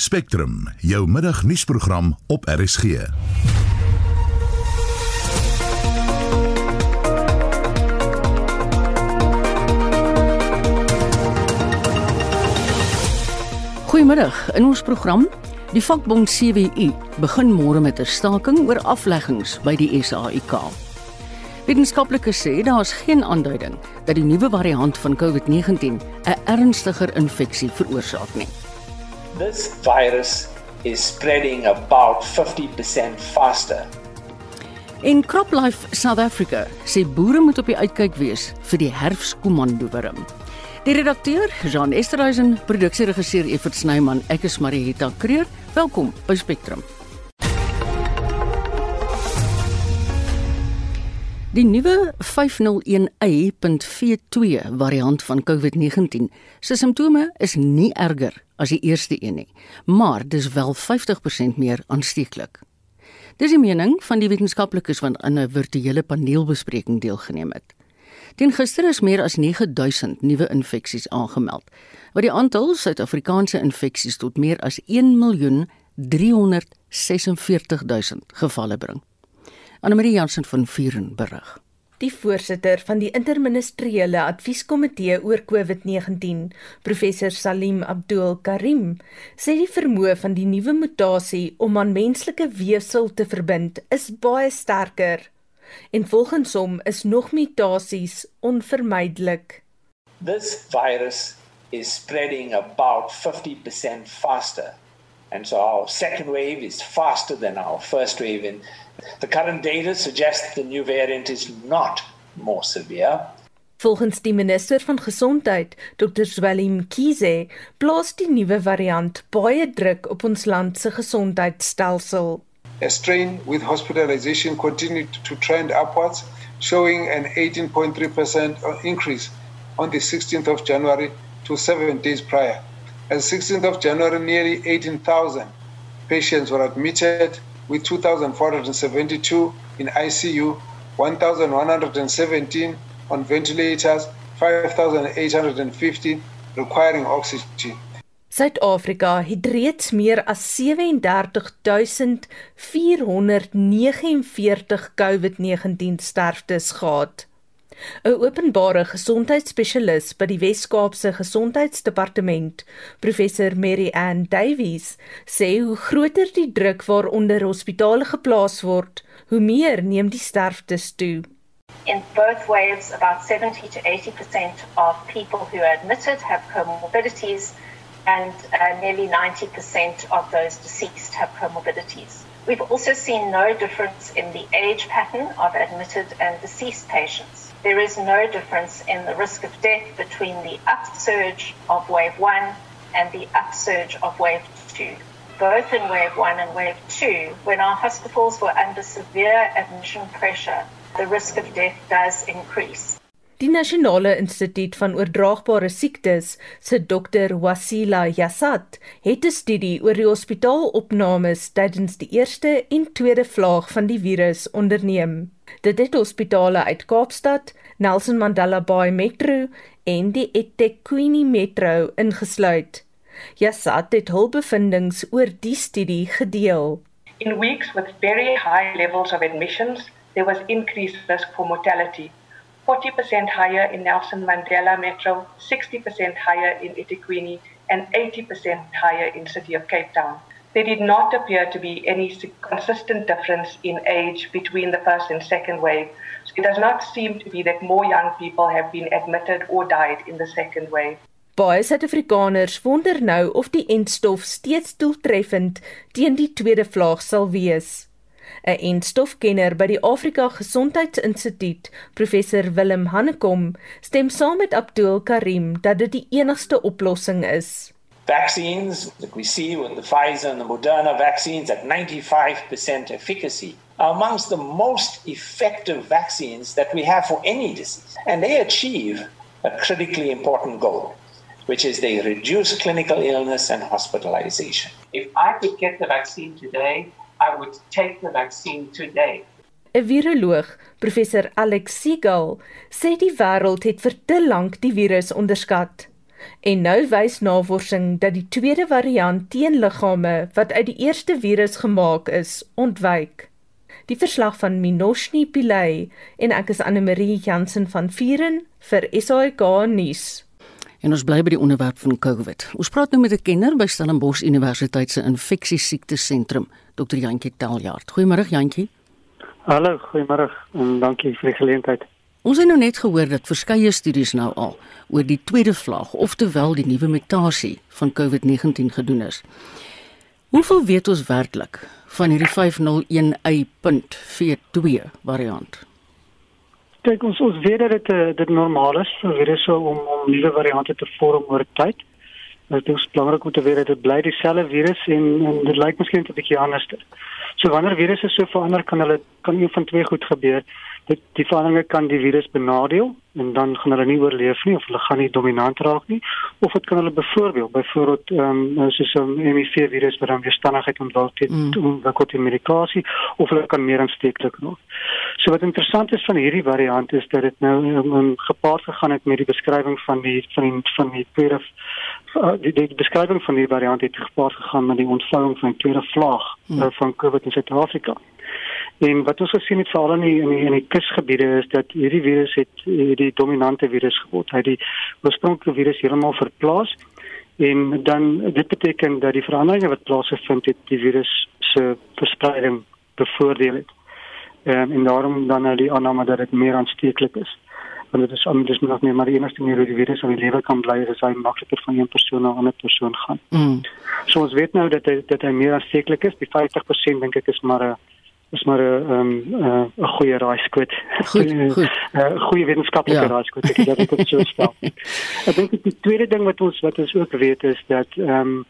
Spectrum, jou middagnuusprogram op RSG. Goeiemiddag. In ons program, die vakbond CWU begin môre met 'n staking oor afleggings by die SAIK. Wetenskaplikes sê daar is geen aanduiding dat die nuwe variant van COVID-19 'n ernstiger infeksie veroorsaak nie. This virus is spreading about 50% faster. In CropLife South Africa sê boere moet op die uitkyk wees vir die herfskomandowurm. Die redakteur, Jean Esterhuizen, produksieregisseur Evert Snyman, ek is Marieta Kreer. Welkom by Spectrum. Die nuwe 501Y.V2 variant van COVID-19 se simptome is nie erger as die eerste een nie, maar dis wel 50% meer aansteeklik. Dis die mening van die wetenskaplikes wat aan 'n virtuele paneelbespreking deelgeneem het. Teen gister is meer as 9000 nuwe infeksies aangemeld, wat die aantal Suid-Afrikaanse infeksies tot meer as 1 miljoen 346 000 gevalle bring. Annelie Jansen van Vuren berig. Die voorsitter van die interministeriële advieskomitee oor COVID-19, professor Salim Abdul Karim, sê die vermoë van die nuwe mutasie om aan menslike weefsel te verbind is baie sterker. En volgens hom is nog mutasies onvermydelik. This virus is spreading about 50% faster. And so our second wave is faster than our first wave and The current data suggests the new variant is not more severe. Volgens die minister van gesondheid, Dr. Zwelim Kize, plaas die nuwe variant baie druk op ons land se gesondheidstelsel. A strain with hospitalization continued to trend upwards, showing an 18.3% increase on the 16th of January to 7 days prior. As 16th of January, nearly 18,000 patients were admitted with 2,472 in ICU, 1,117 on ventilators, 5,850 requiring oxygen. Suid-Afrika het reeds meer as 37449 COVID-19 sterftes gehad. 'n Openbare gesondheidsspesialis by die Wes-Kaapse Gesondheidsdepartement, professor Mary Ann Davies, sê hoe groter die druk waaronder hospitale geplaas word, hoe meer neem die sterftes toe. In both waves, about 70 to 80% of people who are admitted have comorbidities, and uh, nearly 90% of those deceased have comorbidities. We've also seen no difference in the age pattern of admitted and deceased patients. There is no difference in the risk of death between the upsurge of wave 1 and the upsurge of wave 2. Both in wave 1 and wave 2, when our hospitals were under severe admission pressure, the risk of death does increase. Die Nasionale Instituut van Oordraagbare Siektes se dokter Wasila Yassat het 'n studie oor die hospitaalopnames tydens die eerste en tweede vlaag van die virus onderneem. Dit het hospitale uit Kaapstad, Nelson Mandela Bay Metro en die eThekwini Metro ingesluit. Yassat het hul bevindinge oor die studie gedeel. In weeks with very high levels of admissions, there was increased risk for mortality. 40% higher in Nelson Mandela Metro, 60% higher in eThekwini, and 80% higher in City of Cape Town. There did not appear to be any consistent difference in age between the first and second wave. So it does not seem to be that more young people have been admitted or died in the second wave. Baie Suid-Afrikaners wonder nou of die entstof steeds doeltreffend teen die tweede vlaag sal wees. 'n enstofkenner by die Afrika Gesondheidsinstituut, professor Willem Hannekom, stem saam met Abdul Karim dat dit die enigste oplossing is. Vaccines, like we see with the Pfizer and the Moderna vaccines at 95% efficacy, are amongst the most effective vaccines that we have for any disease. And they achieve a critically important goal, which is they reduce clinical illness and hospitalization. If I could get the vaccine today, I would take the vaccine today. 'n Viroloog, professor Alex Siegel, sê die wêreld het vir te lank die virus onderskat. En nou wys navorsing dat die tweede variant teenliggame wat uit die eerste virus gemaak is, ontwyk. Die verslag van Minoshni Pillay en ek is Anne Marie Jansen van Vieren vir SAK nuus. En ons bly by die onderwerp van COVID. Ons praat nou met 'n kenner by Stellenbosch Universiteit se Infeksiesiektes Sentrum, Dr. Jantjie Taljaard. Goeiemôre Jantjie. Hallo, goeiemôre en dankie vir die geleentheid. Ons het nou net gehoor dat verskeie studies nou al oor die tweede vlaag, oftewel die nuwe mutasie van COVID-19 gedoen is. Hoeveel weet ons werklik van hierdie 501Y.42 variant? Kyk ons ons weet dat dit eh, dit normaal is vir virusse om om nuwe variante te vorm oor tyd. Dit is belangrik om te weet dat dit bly dieselfde virus en, en dit lyk miskien 'n bietjie anders. So wanneer virusse so verander kan hulle kan een van twee goed gebeur dit die veranderinge kan die virus benadeel en dan gaan hulle nie oorleef nie of hulle gaan nie dominant raak nie of dit kan hulle byvoorbeeld byvoorbeeld ehm um, soos 'n HIV virus wat dan weerstandigheid ontwikkel teen mm. teen medikasie of hulle kan meer aansteeklik raak. So wat interessant is van hierdie variant is dat dit nou um, gepaard gegaan het met die beskrywing van die van die van die tweede uh, die, die beskrywing van die variant het gepaard gegaan met die ontvouing van die tweede vlaag mm. uh, van COVID in Suid-Afrika. En wat ons gesien het veral in die, in die in die kusgebiede is dat hierdie virus het die dominante virus geword. Hy het die oorspronklike virus heeltemal verplaas en dan dit beteken dat die veranderinge wat plaasgevind het die virus se verspreiding bevoordeel het. Ehm en daarom dan nou die aanname dat dit meer aansteeklik is. Want dit is om dis nog nie maar die enigste manier hoe die virus in die lewe kan bly is hy makliker van een persoon na 'n ander persoon gaan. Mm. So ons weet nou dat hy, dat hy meer aansteeklik is. Die 50% dink ek is maar 'n is maar 'n um, 'n 'n goeie raaiskoot. Goed, goed. 'n goeie wetenskaplike ja. raaiskoot ek dink dit is so stel. ek dink die tweede ding wat ons wat ons ook weet is dat ehm um,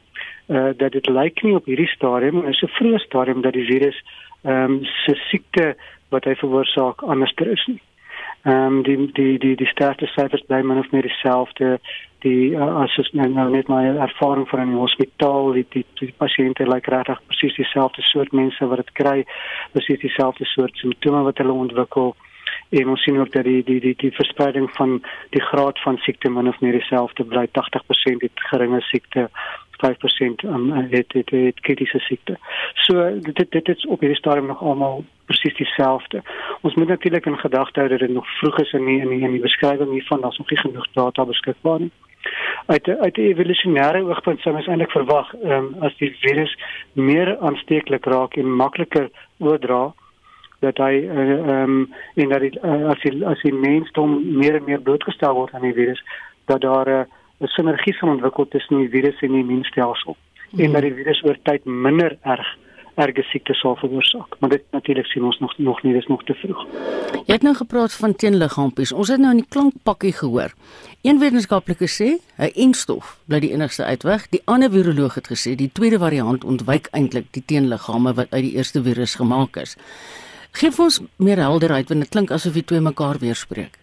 uh, dat dit lyk nie op hierdie stadium is 'n vroeë stadium dat die virus ehm um, se siekte wat hy veroorsaak anders is nie. Ehm um, die die die die sterkste syfers bly min of meer dieselfde. Die uh, as ons nou, nou net my ervaring van in die hospitaal die die, die pasiënte lyk like regtig presies dieselfde soort mense wat dit kry presies dieselfde soort simptome wat hulle ontwikkel en ons sien ook dat die die die die verspreiding van die graad van siekte min of meer dieselfde bly 80% het geringe siekte 5% um, het het het kritiese siekte. So dit dit is op hierdie stadium nog almal presies dieselfde. Ons moet natuurlik in gedagte hou dat dit nog vroeg is in die, in die, in die beskrywing hiervan, daar's nog nie genoeg data beskikbaar nie uit uit die evolusionêre oogpunt sou mens eintlik verwag um, as die virus meer aansteeklik raak en makliker oordra dat hy eh, ehm uh, um, en dat die, uh, as die, as die mensdom meer en meer blootgestel word aan die virus dat daar eh, 'n uh, sinergie sal ontwikkel tussen die virus en die immuunstelsel mm. en dat die virus oor tyd minder erg erge siekte sal veroorsaak. Maar dit natuurlik sien ons nog nog nie, dis nog te vroeg. Jy het nou gepraat van teenliggaampies. Ons het nou in die klankpakkie gehoor. Een wetenskaplike sê, 'n enstof bly die enigste uitweg. Die ander viroloog het gesê die tweede variant ontwyk eintlik die teenliggame wat uit die eerste virus gemaak is. Geef ons meer helderheid want dit klink asof die twee mekaar weerspreek.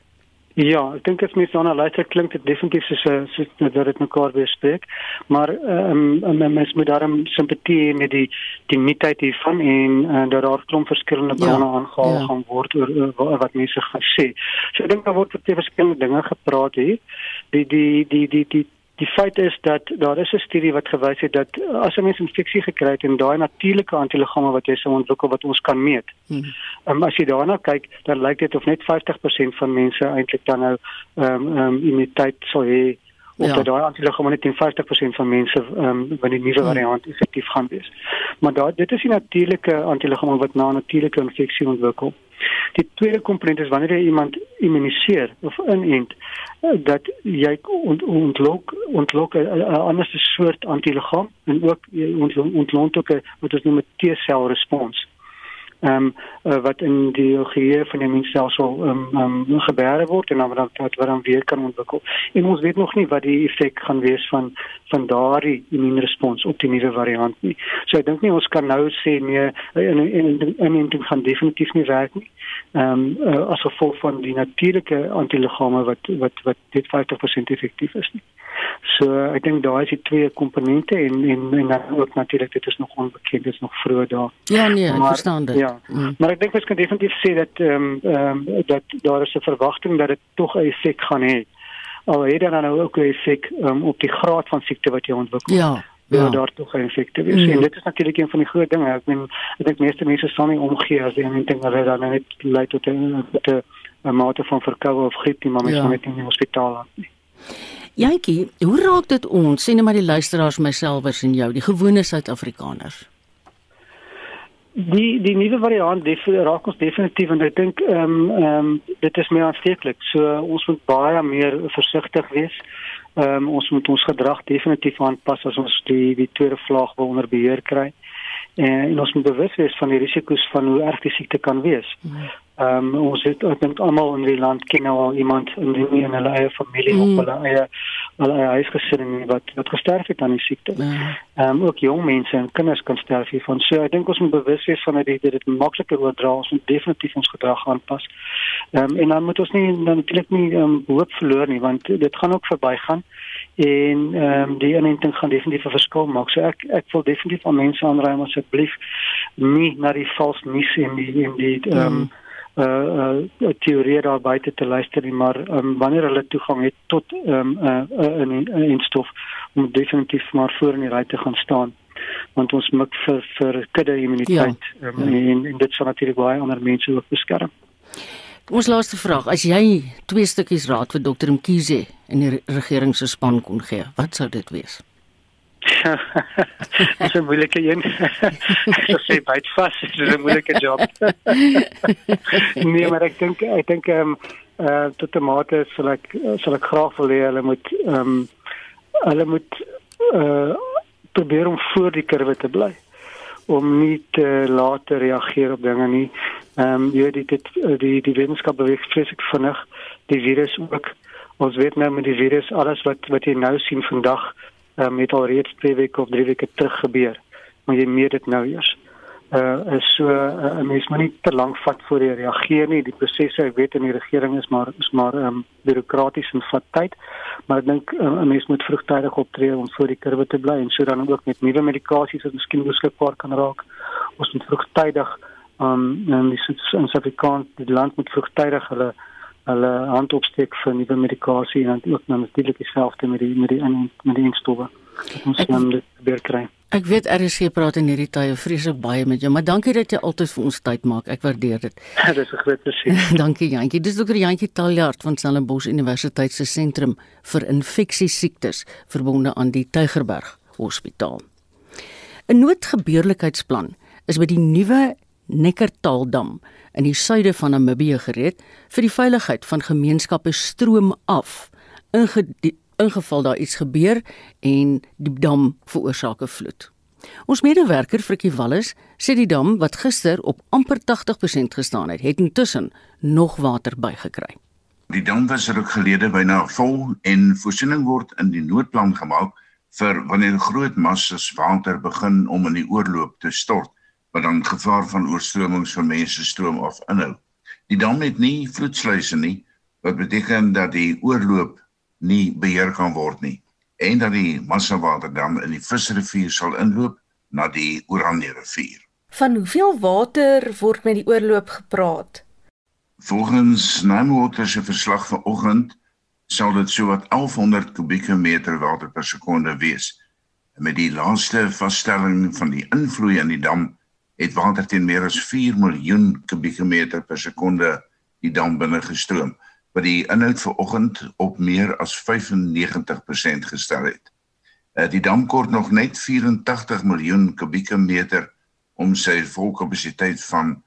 Ja, ek dink as mens dan luister klink dit definitief soos 'n soos dat dit mekaar weerspreek, maar ehm um, mens moet daarom simpatie met die die nuutheid hiervan en uh, dat daar klomp verskillende ja, bronne ja, aangehaal ja. gaan word oor, oor wat mense gesê. So ek dink daar word oor twee verskillende dinge gepraat hier. Die die die die die Die feit is dat daar is 'n studie wat gewys het dat as 'n mens infeksie gekry het en daai natuurlike antiliggame wat jy sou ontwikkel wat ons kan meet. Hmm. Um, as jy daarna kyk, dan lyk dit of net 50% van mense eintlik dan nou ehm um, ehm um, immuniteit sou hê of ja. dat daai antiliggame net in 50% van mense ehm um, wanneer die nuwe hmm. variant effektief gaan wees. Maar daar dit is die natuurlike antiliggame wat na 'n natuurlike infeksie ontwikkel. Die tweede komponent is wanneer jy iemand immuniseer of inent eh, dat jy ont, ontlok ontlok 'n ander soort antiliggaam en ook jy ontlont ook 'n wat ons noem 'n T-sel respons ehm um, uh, wat in die geheue van die mensstelsel ehm um, um, gebeure word en dan wat wat wat dan weer kan ontwikkel. En ons weet nog nie wat die effek gaan wees van van daardie immuunrespons op die nuwe variant nie. So ek dink nie ons kan nou sê nee in in in in gaan definitief nie werk nie. Ehm um, uh, as gevolg van die natuurlike antiliggame wat wat wat dit 50% effektief is nie. So ek dink daai is die twee komponente en en en dan ook natuurlik dit is nog onbekend, dit is nog vroeg daar. Ja nee, ek maar, verstaan dit. Ja. Mm. Maar ek dink ons kan definitief sê dat ehm um, ehm um, dat daar is 'n verwagting dat dit tog 'n effek gaan hê. al het dit dan nou ook 'n effek um, op die graad van siekte wat jy ontwikkel. Ja. Ja, Ja. daar tog 'n effek te wees. Mm. En dit is natuurlik een van die groot dinge. Ek meen ek dink meeste mense sal nie omgee as die ding hulle dan net lei tot 'n tot 'n mate van verkoue of griep nie, maar mense Ja. ja. net in die hospitaal land nie. Jantjie, hoe raak dit ons, sê net maar die luisteraars myselfers en jou, die gewone Suid-Afrikaners? Die die nuwe variant def, raak ons definitief en ek dink ehm um, ehm um, dit is meer aansteeklik. So ons moet baie meer versigtig wees. Ehm um, ons moet ons gedrag definitief aanpas as ons die die tweede vlaag wil onder beheer kry. En, en ons moet bewus wees van die risiko's van hoe erg die siekte kan wees. Ehm um, ons het ek dink almal in die land ken nou al iemand in die in hulle eie familie mm. of hulle eie hulle eie huisgesin wat wat gesterf het aan die siekte. Ja. Ehm um, ook jong mense en kinders kan sterf hiervan. So ek dink ons moet bewus wees van dat dit dit makliker oordra. Ons moet definitief ons gedrag aanpas. Ehm um, en dan moet ons nie dan natuurlik nie ehm um, hoop verloor nie want dit gaan ook verbygaan en ehm um, die inenting gaan definitief 'n verskil maak. So ek ek wil definitief aan mense aanraai om asseblief nie na die vals nuus en die en die ehm um, uh uh teorie daar buite te luister nie maar um, wanneer hulle toegang het tot um, uh, uh, 'n 'n instof om definitief maar voor in die ry te gaan staan want ons mik vir vir kudde immuniteit ja. um, en, en dit sal natuurlik baie ander mense ook beskerm. Ons laaste vraag, as jy twee stukkies raad vir dokter Mkhize in die regering se span kon gee, wat sou dit wees? Dis 'n moeilike een. Ek sê byt vas, dit is 'n moeilike job. nee, maar ek dink ek dink ehm um, uh tot 'n mate sal ek sal ek graag wil hê hulle moet ehm um, hulle moet uh probeer om voor die kurwe te bly om nie te laat te reageer op dinge nie. Ehm um, jy weet dit die die, die wetenskap beweeg vreeslik vinnig. Die virus ook. Ons weet nou met die virus alles wat wat jy nou sien vandag um, het al reeds 2 weke of 3 weke terug gebeur. Maar jy meet dit nou eers. Uh is so 'n uh, mens moet nie te lank vat voor jy reageer nie. Die prosesse, ek weet in die regering is maar is maar ehm um, bureaukraties en vat tyd. Maar ek dink uh, 'n mens moet vroegtydig optree om voor die kurwe te bly en so dan ook met nuwe medikasies wat miskien beskikbaar kan raak. Ons moet vroegtydig um en die Suid-Afrikaans die land moet vroegtydig hulle hulle hand opsteek vir nuwe medikasie en dan ook dan natuurlik dieselfde met die met die in, met die instowwe. Ons gaan dit weer kry. Ek weet RSG praat in hierdie tye vreeslik baie met jou, maar dankie dat jy altyd vir ons tyd maak. Ek waardeer dit. Dis 'n groot plesier. dankie Jantjie. Dis dokter Jantjie Taljaard van Stellenbosch Universiteit se sentrum vir infeksiesiektes verbonde aan die Tygerberg Hospitaal. 'n Noodgebeurlikheidsplan is by die nuwe Nekkertaaldam in die suide van Namibië gereed vir die veiligheid van gemeenskappe stroom af. Inge ingeval daar iets gebeur en die dam veroorsaak 'n vloed. Ons medewerker Frikkie Wallis sê die dam wat gister op amper 80% gestaan het, het intussen nog water bygekry. Die dam was ruk gelede byna vol en voorsiening word in die noodplan gemaak vir wanneer groot massas water begin om in die oorloop te stort wat dan gevaar van oorstromings van mense stroom of inhou. Die dam het nie vloedsluise nie wat beteken dat die oorloop nie beheer kan word nie en dat die massawater dan in die visrivier sal inloop na die Oranje rivier. Van hoeveel water word met die oorloop gepraat? Volgens Namewater se verslag vanoggend sal dit sowat 1100 kubieke meter water per sekonde wees. En met die laaste vaststelling van die invloei in die dam het water teen meer as 4 miljoen kubieke meter per sekonde die dam binne gestroom wat die inhoud vanoggend op meer as 95% gestel het. Uh, die dam kort nog net 84 miljoen kubieke meter om sy volkapasiteit van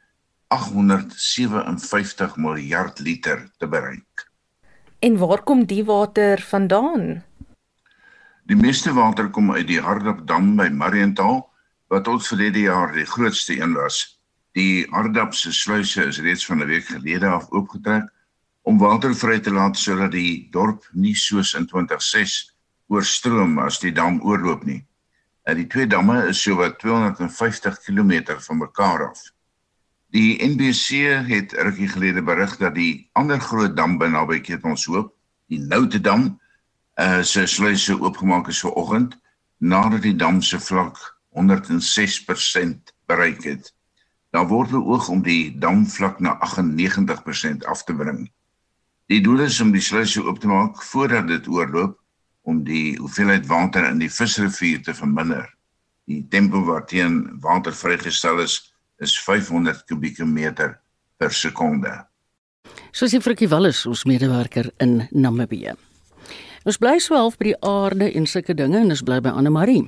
857 miljard liter te bereik. En waar kom die water vandaan? Die meeste water kom uit die Hardapdam by Mariental wat tot verlede jaar die grootste een was. Die Hardap se sluise is reeds van 'n week gelede af oopgetrek om water vry te laat sodat die dorp nie soos in 2006 oorstroom as die dam oorloop nie. En die twee damme is sowat 250 km van mekaar af. Die NBC het rukkie gelede berig dat die ander groot dam by naby Keetmanshoop, die Noude dam, uh se sluise oopgemaak is vanoggend nadat die dam se vlak 106% bereik het. Daar word beoog om die damvlak na 98% af te bring. Die doel is om die sluise oop te maak voordat dit oorloop om die hoeveelheid water in die visrivier te verminder. Die tempo waarteen water vrygestel is, is 500 kubieke meter per sekonde. Soos die Frikkie Wallis, ons medewerker in Namibië. Ons bly so half by die aarde en sulke dinge en ons bly by Anne Marie.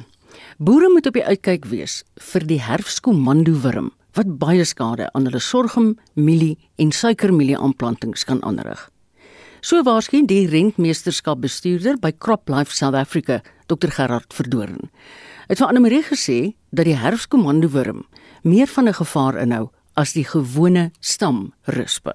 Boere moet op die uitkyk wees vir die herfskomando wurm wat baie skade aan hulle sorghum, mielie en suikermielie aanplantings kan aanrig. So waarskyn die rentmeesterskap bestuurder by CropLife South Africa, Dr Gerard Verdoorn. Het vir Anne Marie gesê dat die herfskomando wurm meer van 'n gevaar inhou as die gewone stamrispe.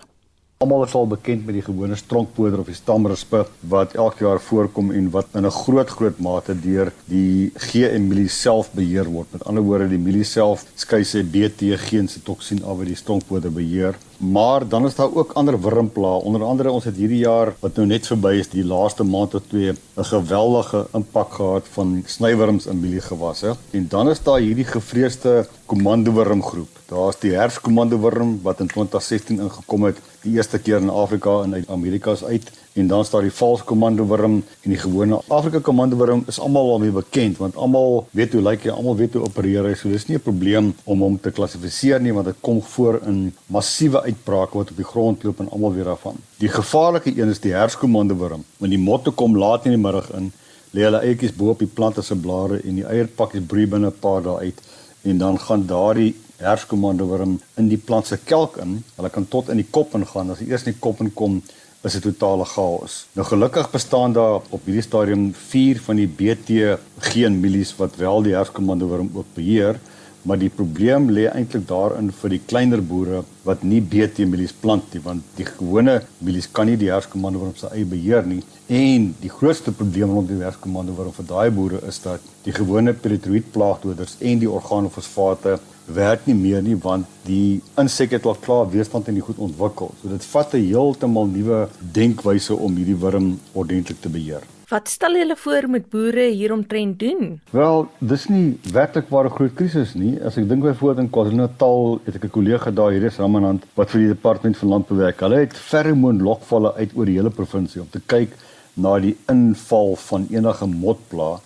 Almal is al bekend met die gewone stronkpoder of die stamrispe wat elke jaar voorkom en wat in 'n groot groot mate deur die GM mielie self beheer word. Met ander woorde, die mielie self skei sy BT geen se toksien af wat die stronkpoder beheer. Maar dan is daar ook ander wurmplae. Onder andere ons het hierdie jaar wat nou net verby is, die laaste maand of twee, 'n geweldige impak gehad van snywurms in mieliegewasse. En dan is daar hierdie gevreesde komandowurmgroep. Daar's die herfskomandowurm wat in 2016 ingekom het, die eerste keer in Afrika en uit Amerika se uit en dan staan die vals komandowurm en die gewone Afrika komandowurm is almal al mee bekend want almal weet hoe lyk hy, almal weet hoe opereer hy. So dis nie 'n probleem om hom te klassifiseer nie want dit kom voor in massiewe uitbrake wat op die grond loop en almal weet daarvan. Die gevaarlike een is die herskomandowurm. Wanneer die motte kom laat in die middag in, lê hulle eitjies bo op die plante se blare en die eierpakkies broei binne 'n paar dae uit en dan gaan daardie herskomandowurm in die plant se kelk in. Hulle kan tot in die kop ingaan. As hy eers in die kop inkom, is dit totale chaos. Nou gelukkig bestaan daar op hierdie stadium 4 van die BT geen mielies wat wel die herskomandowurm ook beheer, maar die probleem lê eintlik daarin vir die kleiner boere wat nie BT mielies plant nie, want die gewone mielies kan nie die herskomandowurm se eie beheer nie. En die grootste probleem rond die herskomandowurm vir daai boere is dat die gewone pyrethroïed plaagdoders en die organofosfate werk nie meer nie want die insek het al klaar weerstand teen die goed ontwikkel. So dit vat 'n heeltemal nuwe denkwyse om hierdie wurm ordentlik te beheer. Wat stel julle voor met boere hieromtrent doen? Wel, dis nie werklik waar 'n groot krisis nie. As ek dink byvoorbeeld in KwaZulu-Natal, het ek 'n kollega daar hier is Ramanand wat vir die departement van landbou werk. Hulle het feromoon lokvalle uit oor die hele provinsie om te kyk na die inval van enige motplaag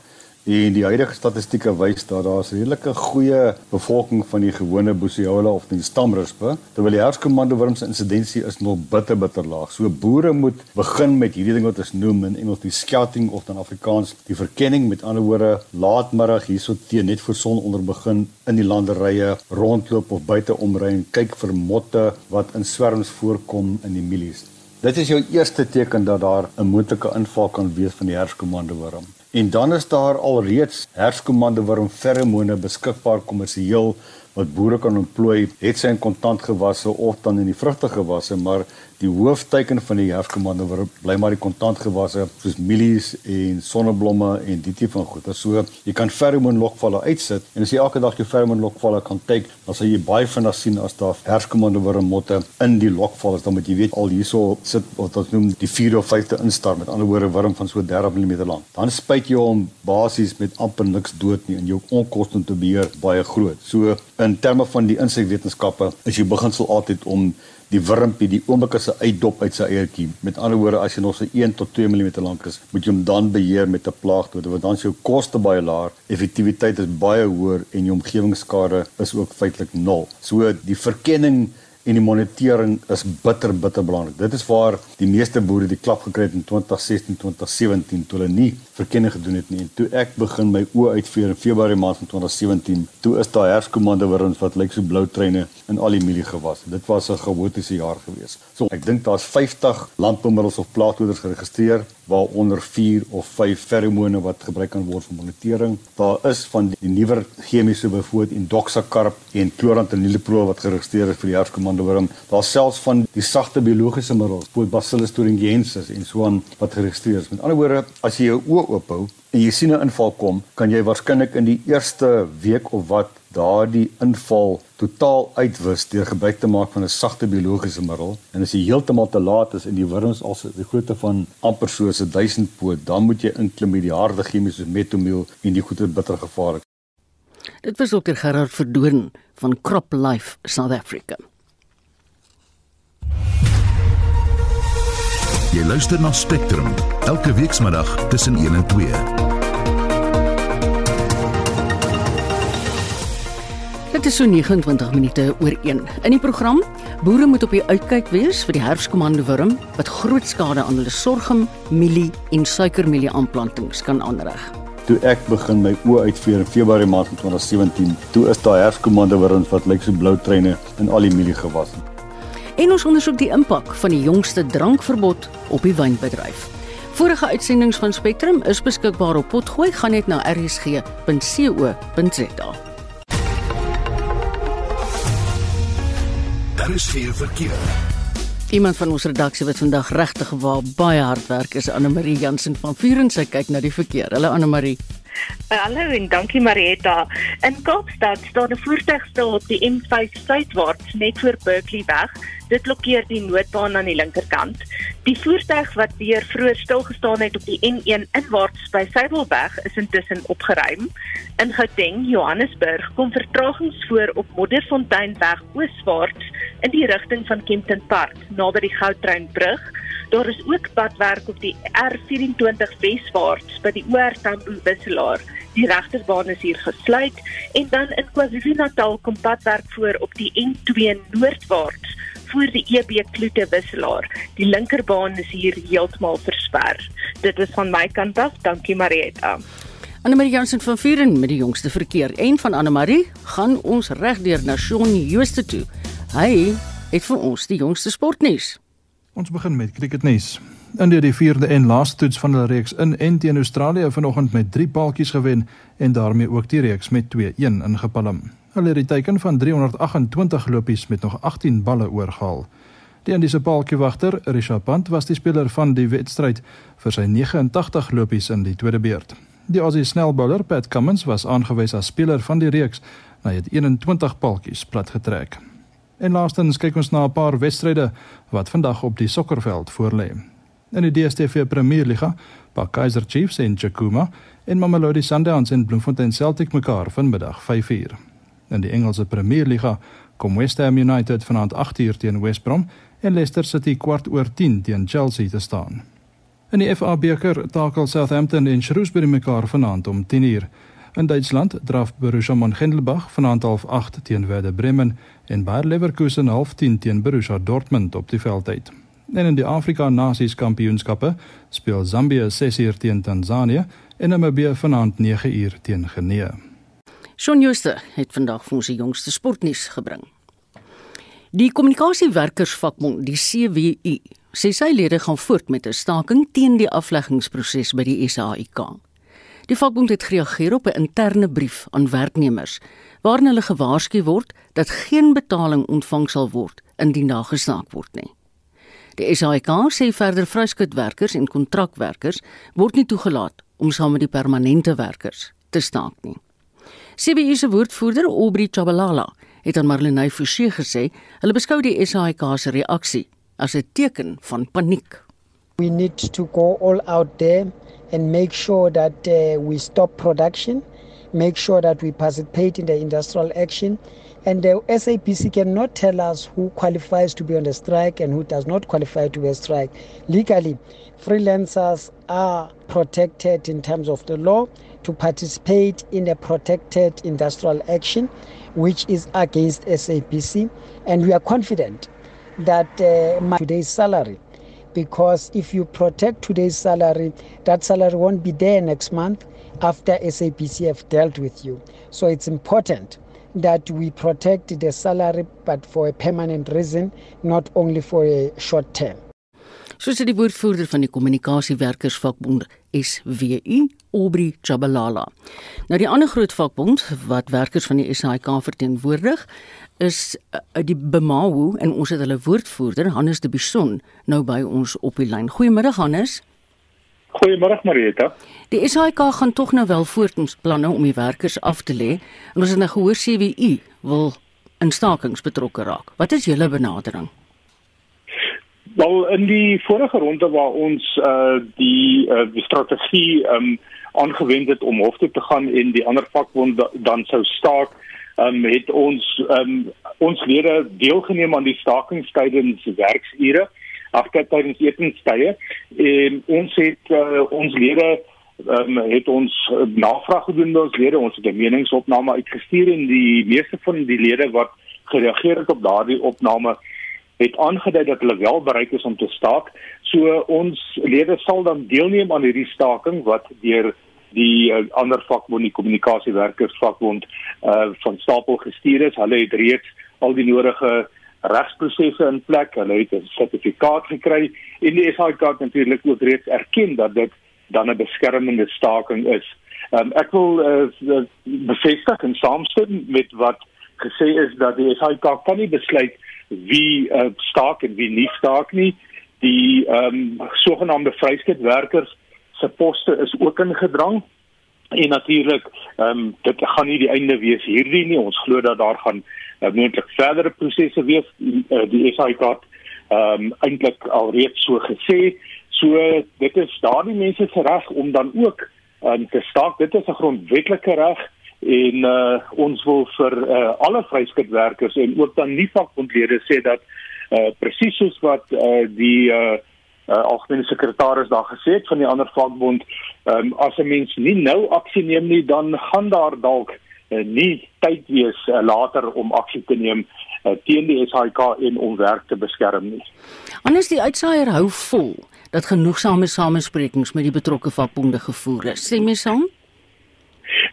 En die huidige statistieke wys dat daar 'n redelike goeie bevolking van die gewone Boseola of die stamrispe, terwyl die herfskomando se insidensie is nog bitter bitter laag. So boere moet begin met hierdie ding wat ons noem in Engels die scouting of dan Afrikaans die verkenning met ander woorde laatmiddag hierso teen net voor son onder begin in die landerye rondloop of buite omry en kyk vir motte wat in swerms voorkom in die mielies. Dit is jou eerste teken dat daar 'n moontlike inval kan wees van die herfskomando wurm. En dan is daar alreeds herskomande waarom feromone beskikbaar kommersieel wat boere kan ontplooi, het sy in kontant gewasse of dan in die vrugtegewasse, maar die hoofteken van die herfskomande bly maar die kontant gewasse soos mielies en sonneblomme en die tipe van goeder. So jy kan feromoon lokvalle uitsit en as jy elke dag jou feromoon lokvalle kan kyk, dan sal jy baie vinnig sien as daar herfskomande wurmotte in die lokvalle dan moet jy weet al hierso sit wat ons noem die 4 of 5de instar met ander woorde wurm van so 30 mm lank. Dan spuit jy hom basies met amper niks dood nie en jou onkoste te beheer baie groot. So in terme van die insekwetenskappe is jy beginsel altyd om die wurmpie die oomblik as hy uitdop uit sy eiertjie. Met ander woorde, as jy nog so 1 tot 2 mm lank is, moet jy hom dan beheer met 'n plaagdood want dan is jou koste baie laag, effektiwiteit is baie hoër en jou omgewingsskade is ook feitelik nul. So die verkenning en die monitering is bitter bitter belangrik. Dit is waar die meeste boere die klap gekry het in 2016, 2017 toe hulle nie verkenning gedoen het nie. En toe ek begin my oë uitveer in Februarie maand van 2017, toe is daar herskomande wurms wat lyk so blou treine in al die mieliegewasse. Dit was 'n chaotiese jaar gewees. So ek dink daar's 50 landboumiddels of plaagdoders geregistreer waaronder 4 of 5 feromone wat gebruik kan word vir monitering. Daar is van die nuwer chemiese byvoorbeeld indoxacarb en chlorantraniliprol wat geregistreer is vir die herskomandewurm. Daar selfs van die sagte biologiese middels, byvoorbeeld Bacillus thuringiensis en so aan wat geregistreer is. Met ander woorde, as jy jou oë oop hou en jy sien 'n inval kom, kan jy waarskynlik in die eerste week of wat daardie inval totaal uitwis deur gebruik te maak van 'n sagte biologiese middel en as jy heeltemal te laat is en die wurms al die grootte van amper so 'n 1000 poot, dan moet jy inklim met die harde chemiese metomiel en die goeie bitter gevaarlik. Dit was Dr Gerard Verdoorn van Crop Life South Africa. Jy luister na Spectrum elke weekmiddag tussen 1 en 2. Is so 29 minute oor 1. In die program Boere moet op die uitkyk wees vir die herfskomando wurm wat groot skade aan hulle sorghum, mielie en suikermielie aanplantings kan aanrig. Toe ek begin my oë uitveer in Februarie maand van 2017, toe is daar herfskomando wurms wat lyk so blou treine in al die mieliegewasse. En ons ondersoek die impak van die jongste drankverbod op die wynbedryf. Vorige uitsendings van Spectrum is beskikbaar op Potgooi gaan net na rsg.co.za. Daar is geen verkeer. Iemand van ons redaksie wat vandag regtig baie hard werk is Anne Marie Jansen van Vuren sy kyk na die verkeer. Hallo Anne Marie. Hallo en dankie Marietta. In Kaapstad staan 'n voertuig stil op die M5 suidwaarts net voor Berkeley weg. Dit blokkeer die noodbaan aan die linkerkant. Die voertuig wat weer vroeër stil gestaan het op die N1 inwaarts by Suidelberg is intussen opgeruim. In Gauteng, Johannesburg, kom vertragings voor op Modderfonteinweg ooswaarts in die rigting van Kempton Park naby die Gautrainbrug. Daar is ook padwerk op die R24 weswaarts by die OR Tambo wisselaar. Die regterbaan is hier gesluit en dan in KwaZulu-Natal kom padwerk voor op die N2 noordwaarts voor die EB Kloete wisselaar. Die linkerbaan is hier heeltemal versper. Dit is van my kant af. Dankie Marietta. Anne-Marie Jansen van Vuren met die jongste verkeer. En van Anne-Marie gaan ons regdeur na Shaun Jooste toe. Hy het vir ons die jongste sportnuus. Ons begin met cricketnuus. India die vierde en laaste toets van hulle reeks in en teen Australië vanoggend met 3 paaltjies gewen en daarmee ook die reeks met 2-1 ingepalm. Hulle het die teiken van 328 lopies met nog 18 balle oorgehaal. Die Indiese paaltjiewagter, Rishabh Pant, was die speler van die wedstryd vir sy 89 lopies in die tweede beurt. Die Aussie snelbouler Pat Cummins was aangewys as speler van die reeks, hy het 21 paaltjies platgetrek. En laastens kyk ons na 'n paar wedstryde wat vandag op die sokkerveld voorlê. In die DStv Premierliga, pak Kaizer Chiefs en Chakuma en Mamelodi Sundowns en Bloemfontein Celtic mekaar vanmiddag 5:00. In die Engelse Premierliga kom West Ham United vanaand 8:00 teen West Brom en Leicester City kwart oor 10 teen Chelsea te staan. In die FA beker takel Southampton en Shrewsbury mekaar vanaand om 10:00. In Duitsland draf Borussia Mönchengladbach vanaand half 8 teen Werder Bremen en Bayer Leverkusen half 10 teen Borussia Dortmund op die veld uit. En in die Afrika Nasies Kampioenskappe speel Zambië 6:00 teen Tansanië en Namibië vanaand 9:00 teen Guinea. Shaun Jooste het vandag vir ons die jongste sportnuus gebring. Die kommunikasiewerkersvakbond, die CWU, sê sy lede gaan voort met 'n staking teen die afleggingsproses by die SAIK. Die vakbond het gereageer op 'n interne brief aan werknemers waarin hulle gewaarsku word dat geen betaling ontvang sal word indien daar gestaak word nie. Die SAIK sê verder vryskutwerkers en kontrakwerkers word nie toegelaat om saam met die permanente werkers te staak nie. CBU se woordvoerder, Aubrey Chabalala, het aan Marlenae Forsie gesê, hulle beskou die SAIK se reaksie as 'n teken van paniek. We need to go all out there and make sure that uh, we stop production, make sure that we participate in the industrial action. And the SAPC cannot tell us who qualifies to be on the strike and who does not qualify to be a strike. Legally, freelancers are protected in terms of the law to participate in a protected industrial action, which is against SAPC. And we are confident that uh, today's salary, because if you protect today's salary, that salary won't be there next month after SAPC have dealt with you. So it's important that we protect the salary, but for a permanent reason, not only for a short term. Soos die woordvoerder van die kommunikasiewerkersvakbond SWU, Aubrey Chabalala. Nou die ander groot vakbond wat werkers van die SAIK verteenwoordig, is uh, die Bemahu en ons het hulle woordvoerder Hannes de Bison nou by ons op die lyn. Goeiemiddag Hannes. Goeiemôre Marieta. Die SAIK gaan tog nou wel voort met planne om die werkers af te lê en ons het nou gehoor CWU wil in stakings betrokke raak. Wat is julle benadering? Wel in die vorige ronde waar ons uh die uh die strategie um aangewend het om hof toe te gaan en die ander vakbond dan sou staak, um het ons um ons lede deelgeneem aan die stakingstydens werksure. agter tydens etenstye en ons het uh, ons lede um, het ons navraag gedoen by ons lede ons het 'n meningsopname uitgestuur en die meeste van die lede wat gereageer het op daardie opname het aangedui dat hulle wel bereid is om te staak. So ons lede sal dan deelneem aan hierdie staking wat deur die uh, ander vakbond die kommunikasiewerkers vakbond uh, van stapel gestuur is. Hulle het reeds al die nodige regsprosesse in plek. Hulle het 'n sertifikaat gekry en die SAIK het natuurlik ook reeds erken dat dit dan 'n beskermende staking is. Um, ek wil uh, bevestig en saamstem met wat gesê is dat die SAIK kan nie besluit wie uh, staak en wie nie staak nie. Die ehm um, sogenaamde vryskutwerkers se poste is ook ingedrang. En natuurlik, ehm um, dit gaan nie die einde wees hierdie nie. Ons glo dat daar gaan uh, moontlik verdere prosesse wees. Uh, die SAIK het ehm um, eintlik alreeds so gesê. So dit is daardie mense se reg om dan ook um, te staak. Dit is 'n grondwetlike reg en uh, ons wil vir uh, alle vryskutwerkers en ook dan nie vakbondlede sê dat uh, presies soos wat uh, die uh, uh, algemene sekretaris daar gesê het van die ander vakbond um, as 'n mens nie nou aksie neem nie dan gaan daar dalk uh, nie tyd wees uh, later om aksie te neem uh, teen die SAIK en om werk te beskerm nie. Anders die uitsaaier hou vol dat genoegsame samesprekings met die betrokke vakbonde gevoer is. Sê my saam?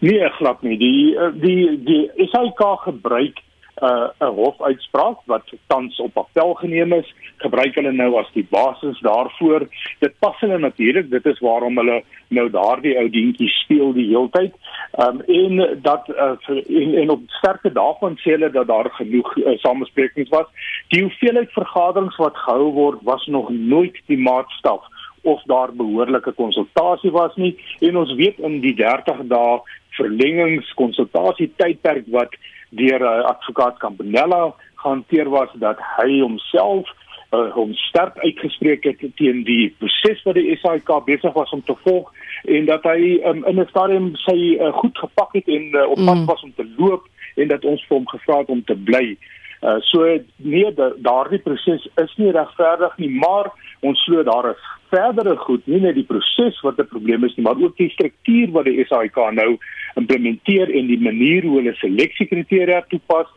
Nee, glad nie. Die die die SAIK gebruik 'n uh, 'n hofuitspraak wat tans op appel geneem is, gebruik hulle nou as die basis daarvoor. Dit pas hulle natuurlik, dit is waarom hulle nou daardie ou dientjie speel die heeltyd. Ehm um, en dat uh, en, en op sterke daarvan sê hulle dat daar genoeg uh, samesprekings was. Die hoeveelheid vergaderings wat gehou word was nog nooit die maatstaf of daar behoorlike konsultasie was nie en ons weet in die 30 dae verlengings konsultasie tydperk wat deur uh, advokaat Campanella gehanteer was dat hy homself uh, hom sterk uitgespreek het teen die proses wat die SAIK besig was om te volg en dat hy um, in 'n stadium sy uh, goed gepak het en uh, op pad mm. was om te loop en dat ons vir hom gevra het om te bly. Uh, so nee daardie proses is nie regverdig nie maar ons glo daar is verdere goed nie net die proses wat 'n probleem is nie maar ook die struktuur wat die SAIK nou implementeer en die manier hoe hulle seleksiekriteria toepas,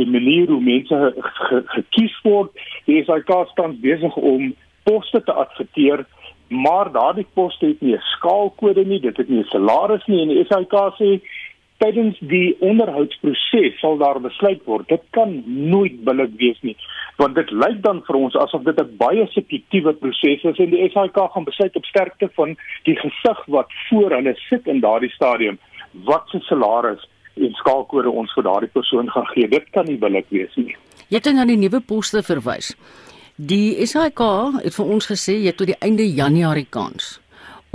die manier hoe mense gekies word. Die SAIK staan besig om poste te adverteer, maar daardie poste het nie 'n skaalkode nie, dit het nie 'n salaris nie en die SAIK sê tydens die onderhoudsproses sal daar besluit word. Dit kan nooit billik wees nie, want dit lyk dan vir ons asof dit 'n baie subjektiewe proses is en die SAIK gaan besluit op sterkte van die gesig wat voor hulle sit in daardie stadium wat se salaris en skaalkode ons vir daardie persoon gaan gee. Dit kan nie billik wees nie. Jy het nou die nuwe poste verwys. Die SAK het vir ons gesê jy tot die einde Januarie kans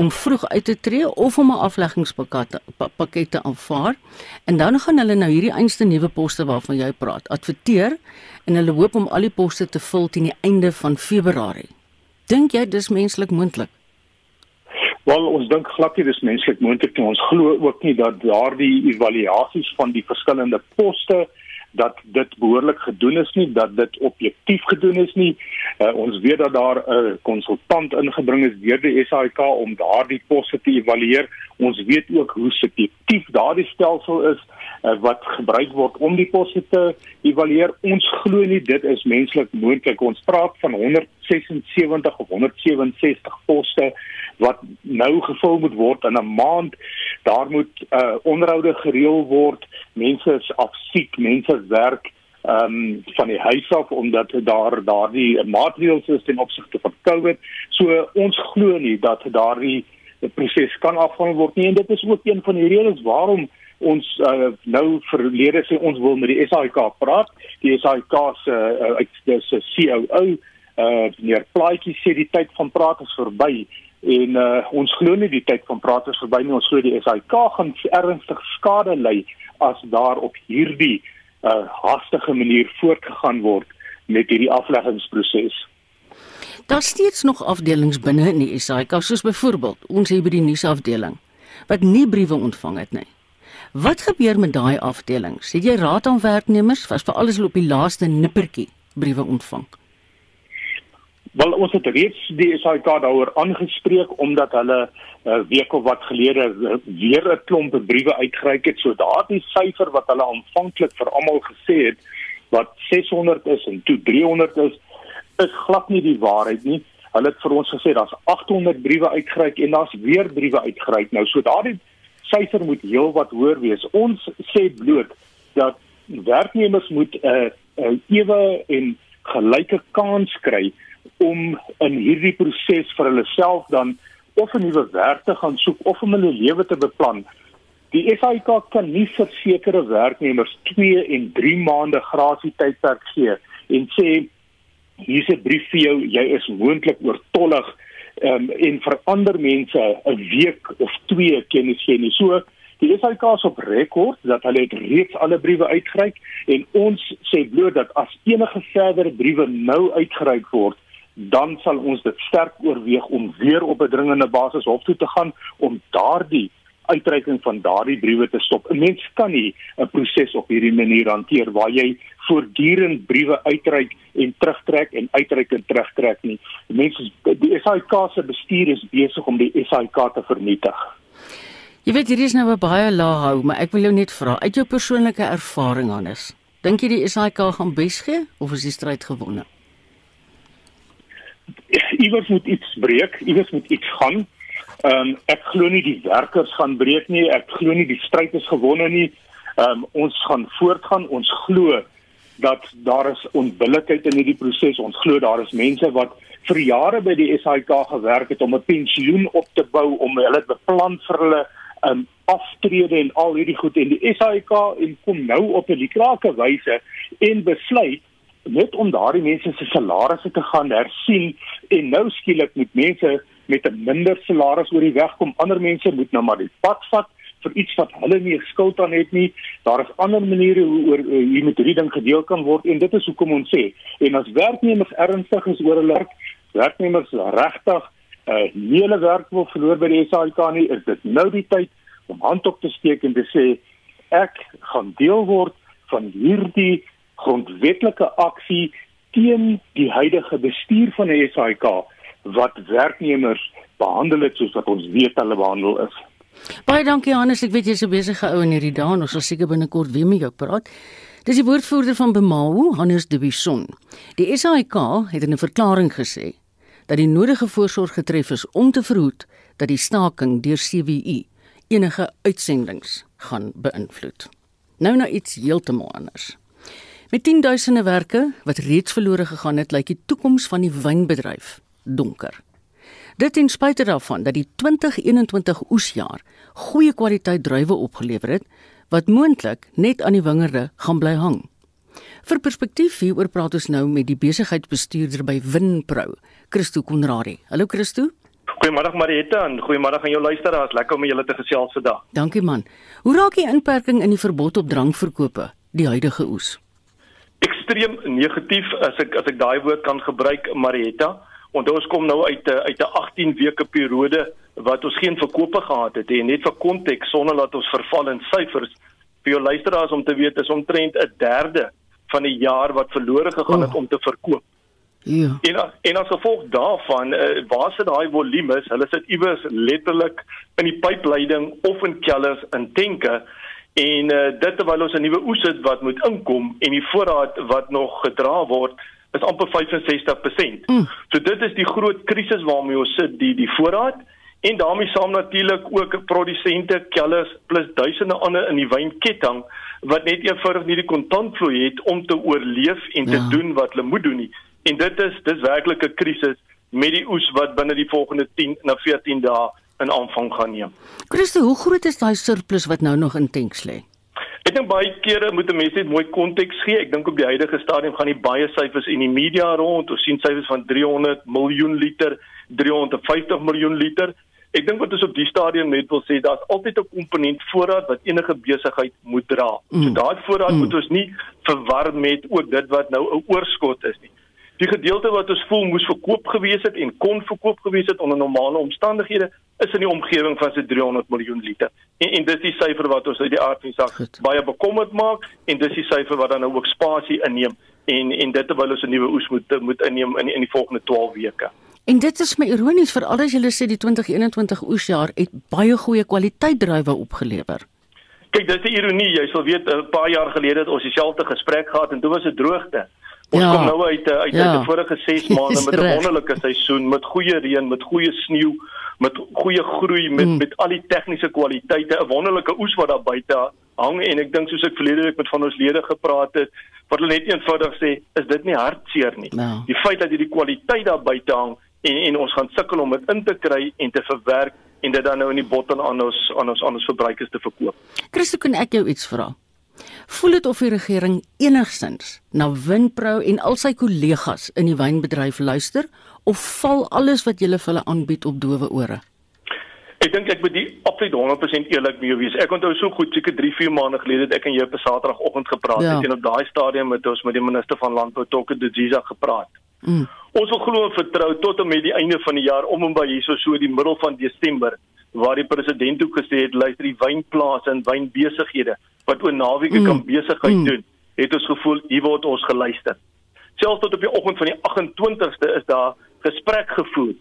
om vroeg uit te tree of om 'n afleggingspakket pakket te aanvaar. En dan gaan hulle nou hierdie einste nuwe poste waarvan jy praat, adverteer en hulle hoop om al die poste te vul teen die einde van Februarie. Dink jy dis menslik moontlik? Wel ons dink glad nie dis menslik moontlik nie. Ons glo ook nie dat daardie evaluasies van die verskillende poste dat dit behoorlik gedoen is nie, dat dit objektief gedoen is nie. Uh, ons weet dat daar 'n konsultant ingebring is deur die SAIK om daardie poste te evalueer. Ons weet ook hoe subjektief daardie stelsel is uh, wat gebruik word om die poste te evalueer. Ons glo nie dit is menslik moontlik. Ons praat van 176 of 167 poste wat nou gevul moet word in 'n maand. Daar moet uh, onderhoude gereël word. Mense is afsiek, mense werk ehm um, van die huis af omdat daar daardie maatreëls is ten opsigte van COVID. So ons glo nie dat daardie proses kan afhandel word nie en dit is ook een van die redes waarom ons uh, nou verlede sê ons wil met die SAIK praat. Die SAIK se uh, dis 'n COO uh meneer Plaatjie sê die tyd van praat is verby en uh, ons glo nie die tyd van praat is verby nie ons glo die SAIK gaan ernstig skade ly as daar op hierdie uh, hastige manier voortgegaan word met hierdie afleggingsproses. Daar steeds nog afdelings binne in die SAIK soos byvoorbeeld ons hier by die nuusafdeling wat nie briewe ontvang het nie. Wat gebeur met daai afdelings? Het jy raad aan werknemers was vir alles op die laaste nippertjie briewe ontvang? Wel ons het reeds die SAIK daaroor aangespreek omdat hulle 'n uh, week of wat gelede uh, weer 'n klomp briewe uitgereik het. So daardie syfer wat hulle aanvanklik vir almal gesê het wat 600 is en toe 300 is, is glad nie die waarheid nie. Hulle het vir ons gesê daar's 800 briewe uitgereik en daar's weer briewe uitgereik. Nou so daardie syfer moet heelwat hoër wees. Ons sê bloot dat werknemers moet 'n uh, 'n uh, ewe en gelyke kans kry om in hierdie proses vir hulle self dan of 'n nuwe werk te gaan soek of om hulle lewe te beplan. Die SAIK kan nie vir sekere werknemers 2 en 3 maande grasie tydperk gee en sê hier's 'n brief vir jou, jy is moontlik oortollig um, en vir ander mense 'n week of 2 kennis gee nie. So die SAIK is op rekord dat hulle het reeds alle briewe uitgereik en ons sê bloot dat as enige verdere briewe nou uitgereik word dan sal ons dit sterk oorweeg om weer op 'n dringende basis hof toe te gaan om daardie uitreiking van daardie briewe te stop. 'n Mens kan nie 'n proses op hierdie manier hanteer waar jy voortdurend briewe uitreik en terugtrek en uitreik en terugtrek nie. Mense die SAIK se bestuur is besig om die SAIK te vernietig. Jy weet hier is nou 'n baie laag hou, maar ek wil jou net vra uit jou persoonlike ervaring Hannes. Dink jy die SAIK gaan besgee of is die stryd gewonne? Iewers moet iets breek, iewers moet iets gaan. Ehm um, ek glo nie die werkers gaan breek nie. Ek glo nie die stryd is gewonne nie. Ehm um, ons gaan voortgaan. Ons glo dat daar is onbillikheid in hierdie proses. Ons glo daar is mense wat vir jare by die SAIK gewerk het om 'n pensioen op te bou, om hulle beplan vir hulle um aftrede en al hierdie goed en die SAIK en kom nou op 'n likrake wyse en besluit net om daardie mense se salarisse te gaan hersien en nou skielik moet mense met 'n minder salaris oor die weg kom. Ander mense moet nou maar die pad vat vir iets wat hulle nie skuld aan het nie. Daar is ander maniere hoe oor uh, hier met hierdie ding gedeel kan word en dit is hoekom ons sê en as werknemers ernstig is oor hulle werk, werknemers regtig uh, hele werk wil verloor by die SAIK nie, is dit nou die tyd om hand op te steek en te sê ek gaan deel word van hierdie grondwetlike aksie teen die huidige bestuur van die SAIK wat werknemers behandel het soos wat ons weet hulle behandel is. Baie dankie Hannes, ek weet jy's 'n besige ou in hierdie dae en ons sal seker binnekort weer met jou praat. Dis die woordvoerder van Bemao, Hannes de Bison. Die SAIK het in 'n verklaring gesê dat die nodige voorsorg getref is om te verhoed dat die staking deur CWU enige uitsendings gaan beïnvloed. Nou nou iets heeltemal anders. Met 10000e werke wat reeds verlore gegaan het, lyk die toekoms van die wynbedryf donker. Dit ten spyte daarvan dat die 2021 oesjaar goeie kwaliteit druiwe opgelewer het wat moontlik net aan die wingerde gaan bly hang. Vir perspektief hieroor praat ons nou met die besigheidsbestuurder by Winpro, Christo Konradi. Hallo Christo. Goeiemôre Marietta en goeiemôre aan jou luisteraars. Lekker om julle te gesels vandag. Dankie man. Hoe raak die inperking in die verbod op drankverkope die huidige oes? Ekstreem negatief as ek as ek daai woord kan gebruik Marietta. Onthou ons kom nou uit 'n uit 'n 18 weke periode wat ons geen verkope gehad het en net vir konteks sonder dat ons verval in syfers vir jou luisteraars om te weet is omtrent 'n derde van die jaar wat verlore gegaan het oh. om te verkoop. Ja. En en as gevolg daarvan, uh, waar sit daai volumes? Hulle sit iewers letterlik in die pypleiding of in kellers in tenke en uh, dit terwyl ons 'n nuwe oes het wat moet inkom en die voorraad wat nog gedra word is amper 65%. Mm. So dit is die groot krisis waarmee ons sit, die die voorraad en daarmee saam natuurlik ook produsente, kellers plus duisende ander in die wynketting wat net eenvoudig nie die kontantvloei het om te oorleef en te ja. doen wat hulle moet doen nie. En dit is dis werklik 'n krisis met die oes wat binne die volgende 10 na 14 dae in aanvang gaan neem. Christo, hoe groot is daai surplus wat nou nog in tanks lê? Ek dink baie kere moet 'n mens net mooi konteks gee. Ek dink op die huidige stadium gaan nie baie syfers in die media rond. Ons sien syfers van 300 miljoen liter, 350 miljoen liter. Ek dink wat ons op die stadium net wil sê, daar's altyd 'n komponent voorraad wat enige besigheid moet dra. Mm. So daai voorraad mm. moet ons nie verwar met ook dit wat nou 'n oorskot is nie. Die gedeelte wat ons voel moes verkoop gewees het en kon verkoop gewees het onder normale omstandighede is in die omgewing van so 300 miljoen liter. En, en dis die syfer wat ons uit die aard van die saak baie bekommerd maak en dis die syfer wat dan nou ook spasie inneem en en dit terwyl ons 'n nuwe oes moet moet inneem in in die volgende 12 weke. En dit is my ironies vir alles julle sê die 2021 oesjaar het baie goeie kwaliteit druiwe opgelewer. Kyk, dis 'n ironie. Jy sal weet 'n paar jaar gelede het ons dieselfde gesprek gehad en toe was dit droogte. Ons ja. kom nou uit eh, uit ja. die vorige 6 maande met 'n wonderlike seisoen met goeie reën, met goeie sneeu, met goeie groei, met mm. met al die tegniese kwaliteite, 'n wonderlike oes wat daar buite hang en ek dink soos ek verlede week met van ons lede gepraat het, wat hulle net eenvoudig sê, is dit nie hartseer nie. No. Die feit dat jy die kwaliteit daar buite hang en en ons gaan sukkel om dit in te kry en te verwerk en dit dan nou in die botten aan ons aan ons aan ons verbruikers te verkoop. Christo, kan ek jou iets vra? Voel dit of die regering enigsins na Winpro en al sy kollegas in die wynbedryf luister of val alles wat julle vir hulle aanbied op dowe ore? Ek dink ek moet die absoluut 100% eerlik mee wees. Ek onthou so goed seker 3, 4 maande gelede het ek en jy op 'n Saterdagoggend gepraat ja. en op daai stadium het ons met die minister van landbou Tokke de Ziza gepraat. Mm. Ons wil glo en vertrou tot en met die einde van die jaar om en by hierso so die middel van Desember waar die president ook gesê het luister die wynplase en wynbesighede wat oor naweke mm. kan besigheid mm. doen, het ons gevoel hier word ons geluister. Selfs tot op die oggend van die 28ste is daar gesprek gevoer.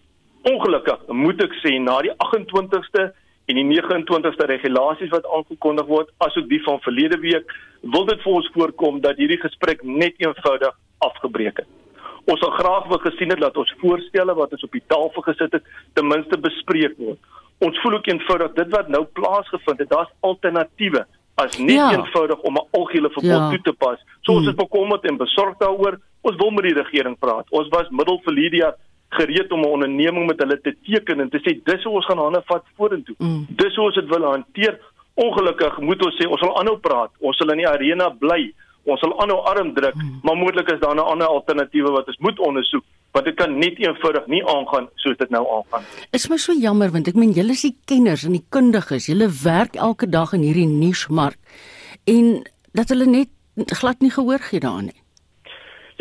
Ongelukkig moet ek sê na die 28ste en die 29ste regulasies wat aangekondig word, asook die van verlede week, wil dit vir ons voorkom dat hierdie gesprek net eenvoudig afgebreek het. Ons sal graag wil gesien het dat ons voorstelle wat ons op die tafel gesit het, ten minste bespreek word. Ons voel ook eenvoudig dit wat nou plaasgevind het, daar's alternatiewe as nie ja. eenvoudig om 'n algehele verbod ja. toe te pas. So ons is hmm. bekommerd en besorgd daaroor. Ons wil met die regering praat. Ons was middel vir Lydia gereed om 'n onderneming met hulle te teken en te sê dis hoe ons gaan hande vat vorentoe. Mm. Dis hoe ons dit wil hanteer. Ongelukkig moet ons sê ons sal aanhou praat. Ons sal in die arena bly ons sal aanhou arm druk, hmm. maar moontlik is daar 'n ander alternatiewe wat ons moet ondersoek, want dit kan net eenvoudig nie aangaan soos dit nou aangaan. Is my so jammer want ek meen julle is die kenners en die kundiges, julle werk elke dag in hierdie nuusmark en dat hulle net glad nie gehoor gee daaraan nie.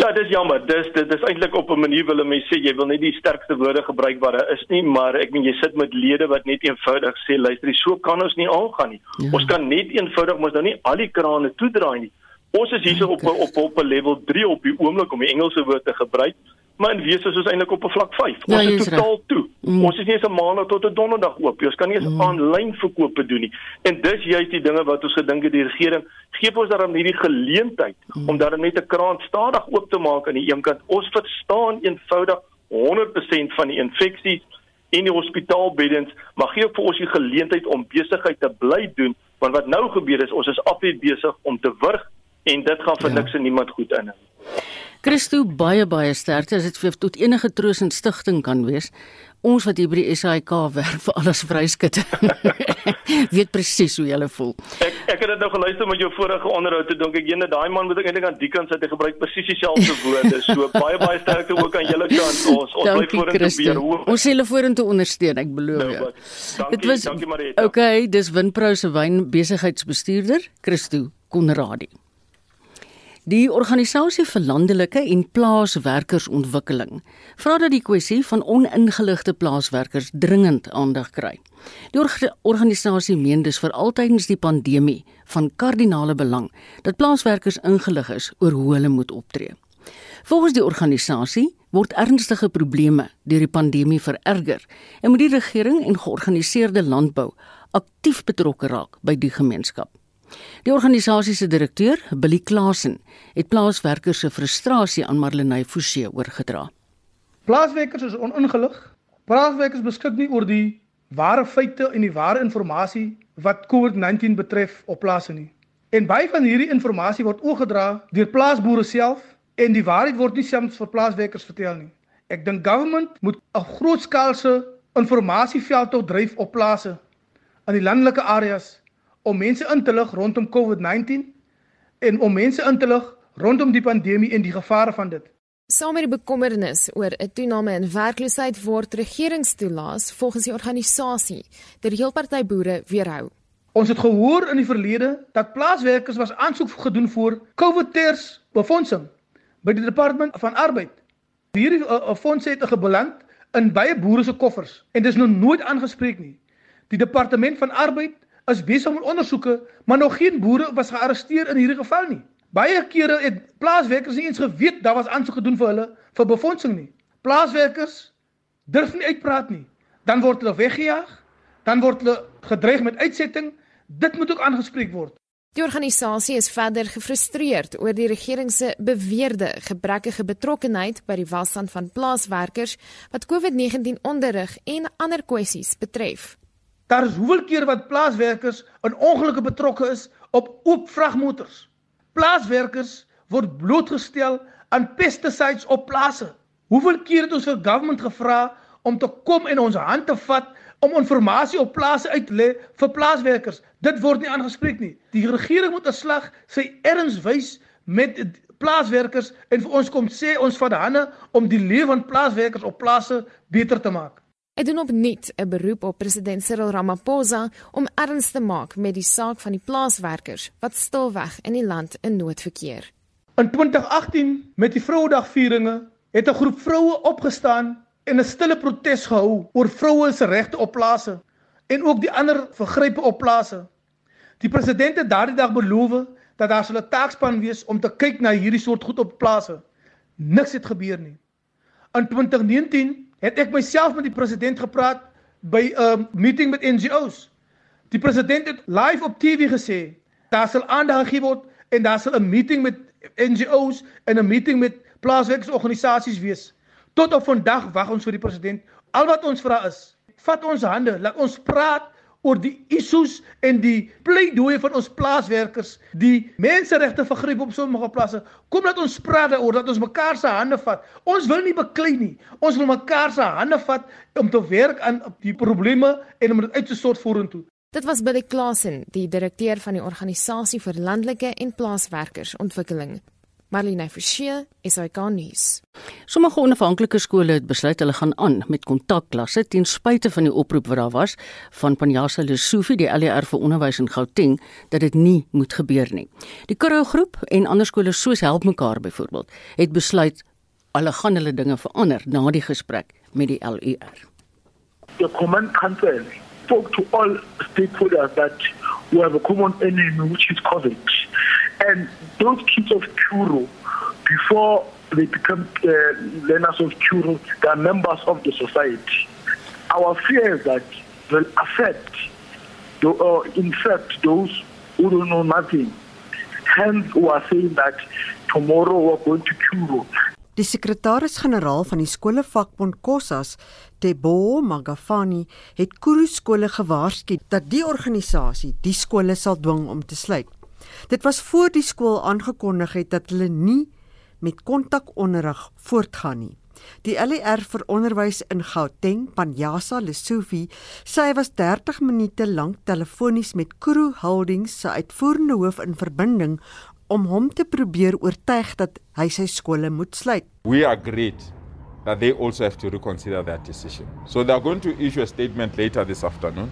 Ja, dis jammer. Dis dit is eintlik op 'n manier wil mense sê jy wil net die sterkste woorde gebruik wat daar is nie, maar ek meen jy sit met lede wat net eenvoudig sê luister, so kan ons nie aangaan nie. Ja. Ons kan net eenvoudig mos nou nie al die krane toedraai nie. Ons is hier op op op 'n level 3 op die oomblik om die Engelse woord te gebruik, maar in wese is ons eintlik op 'n vlak 5. Ja, ons ja, is totaal recht. toe. Mm. Ons is nie eens 'n maandag tot 'n donderdag oop. Ons kan nie eens mm. aanlyn verkope doen nie. En dis juist die dinge wat ons gedink het die regering gee ons daarom hierdie geleentheid mm. om daarom net 'n kraan stadig oop te maak aan die een kant. Ons verstaan eenvoudig 100% van die infeksies in die hospitaalbeddens, maar gee vir ons die geleentheid om besigheid te bly doen, want wat nou gebeur is ons is afweet besig om te wurg en dit gaan vir ja. niks en niemand goed in. Christo baie baie sterkte as dit vir tot enige troos en stigting kan wees. Ons wat hier by die SAIK werk vir alles vryskitte. weet presies hoe jy voel. Ek ek het dit nou geluister met jou vorige onderhoud te dink ek jene daai man moet ek eintlik aan die kant sit hy gebruik presies dieselfde woorde. So baie baie sterkte ook aan julle kant. Ons ons bly vorentoe weer hoor. Ons sê hulle vorentoe ondersteun, ek belowe nou, jou. Dit was dankie Marita. Okay, dis Winpro se wyn besigheidsbestuurder Christo Konradi. Die organisasie vir landelike en plaaswerkersontwikkeling vra dat die kwessie van oningeligte plaaswerkers dringend aandag kry. Die organisasie meen dus vir altydens die pandemie van kardinale belang dat plaaswerkers ingelig is oor hoe hulle moet optree. Volgens die organisasie word ernstige probleme deur die pandemie vererger en moet die regering en georganiseerde landbou aktief betrokke raak by die gemeenskap. Die organisasie se direkteur, Billy Klasen, het plaaswerkers se frustrasie aan Marlenae Forsie oorgedra. Plaaswerkers is oningelig. Plaaswerkers beskik nie oor die ware feite en die ware inligting wat COVID-19 betref op plase nie. En baie van hierdie inligting word oorgedra deur plaasboere self en die waarheid word nie soms vir plaaswerkers vertel nie. Ek dink government moet 'n grootskaalse informasieveld tot dryf op plase in die landelike areas om mense in te lig rondom COVID-19 en om mense in te lig rondom die pandemie en die gevare van dit. Saam met die bekommernis oor 'n toename in werkloosheid word regeringstoelaas volgens die organisasie deur heel party boere weerhou. Ons het gehoor in die verlede dat plaaswerkers was aansoek gedoen vir COVID-ters befondsing by die departement van arbeid. Hierdie uh, uh, fonds het gebeland in baie boere se koffers en dis nog nooit aangespreek nie. Die departement van arbeid is besig met ondersoeke, maar nog geen boere was gearresteer in hierdie geval nie. Baie kere het plaaswerkers nie eens geweet daar was aansoek gedoen vir hulle vir befondsing nie. Plaaswerkers durf nie uitpraat nie. Dan word hulle weggejaag, dan word hulle gedreig met uitsetting. Dit moet ook aangespreek word. Die organisasie is verder gefrustreerd oor die regering se beweerde gebrekkige betrokkenheid by die welstand van plaaswerkers wat COVID-19 onderrig en ander kwessies betref. Daar is hoeveel keer wat plaaswerkers in ongelukke betrokke is op oop vragmotors. Plaaswerkers word blootgestel aan pesticides op plase. Hoeveel keer het ons vir government gevra om te kom en ons hand te vat om inligting op plase uit te lê vir plaaswerkers. Dit word nie aangespreek nie. Die regering moet 'n slag sy erns wys met plaaswerkers en vir ons kom sê ons vat hande om die lewe van plaaswerkers op plase beter te maak. Hy doen opnuut 'n beroep op president Cyril Ramaphosa om erns te maak met die saak van die plaaswerkers wat stilweg in die land in nood verkeer. In 2018 met die Vrouedagvieringe het 'n groep vroue opgestaan en 'n stille protes gehou oor vroue se regte op plase en ook die ander vergrype op plase. Die president het daardie dag beloof dat daar 'n taakspan wees om te kyk na hierdie soort goed op plase. Niks het gebeur nie. In 2019 het ek myself met die president gepraat by 'n um, meeting met NGO's. Die president het live op TV gesê daar sal aandag gegee word en daar sal 'n meeting met NGO's en 'n meeting met plaaswerkersorganisasies wees. Tot op vandag wag ons vir die president. Al wat ons vra is, vat ons hande, laat ons praat oor die issues en die pleidooie van ons plaaswerkers, die menseregte vergryp op sommige plase. Kom laat ons praat daaroor dat ons mekaar se hande vat. Ons wil nie beklei nie. Ons wil mekaar se hande vat om te werk aan die probleme en om dit uit te sort vorentoe. Dit was Billy Klasen, die direkteur van die organisasie vir landelike en plaaswerkers ontwikkeling. Marlene Forsie, SAK nuus. Sommige onafhanklike skole het besluit hulle gaan aan met kontakklasse ten spyte van die oproep wat daar was van Panjasa Lesofie, die LER vir onderwys in Gauteng, dat dit nie moet gebeur nie. Die Kurro groep en ander skole soos Help mekaar byvoorbeeld, het besluit hulle gaan hulle dinge verander na die gesprek met die LER. The command council spoke to all stakeholders that we have a common enemy which is COVID. And those kids of Kuro, before they become uh, learners of Kuro, they are members of the society. Our fear is that will affect, the, uh, in fact, those who don't know nothing. Hence, we are saying that tomorrow we are going to Kuro. Die sekretaris-generaal van die skolevakbond Kossas, Tebo Magafani, het Kuru skole gewaarsku dat die organisasie die skole sal dwing om te sluit. Dit was voor die skool aangekondig het dat hulle nie met kontakonderrig voortgaan nie. Die LER vir onderwys in Gauteng, Panjasa Lesofie, sê hy was 30 minute lank telefonies met Kuru Holdings se uitvoerende hoof in verbinding om hom te probeer oortuig dat hy sy skole moet sluit. We agreed that they also have to reconsider that decision. So they are going to issue a statement later this afternoon.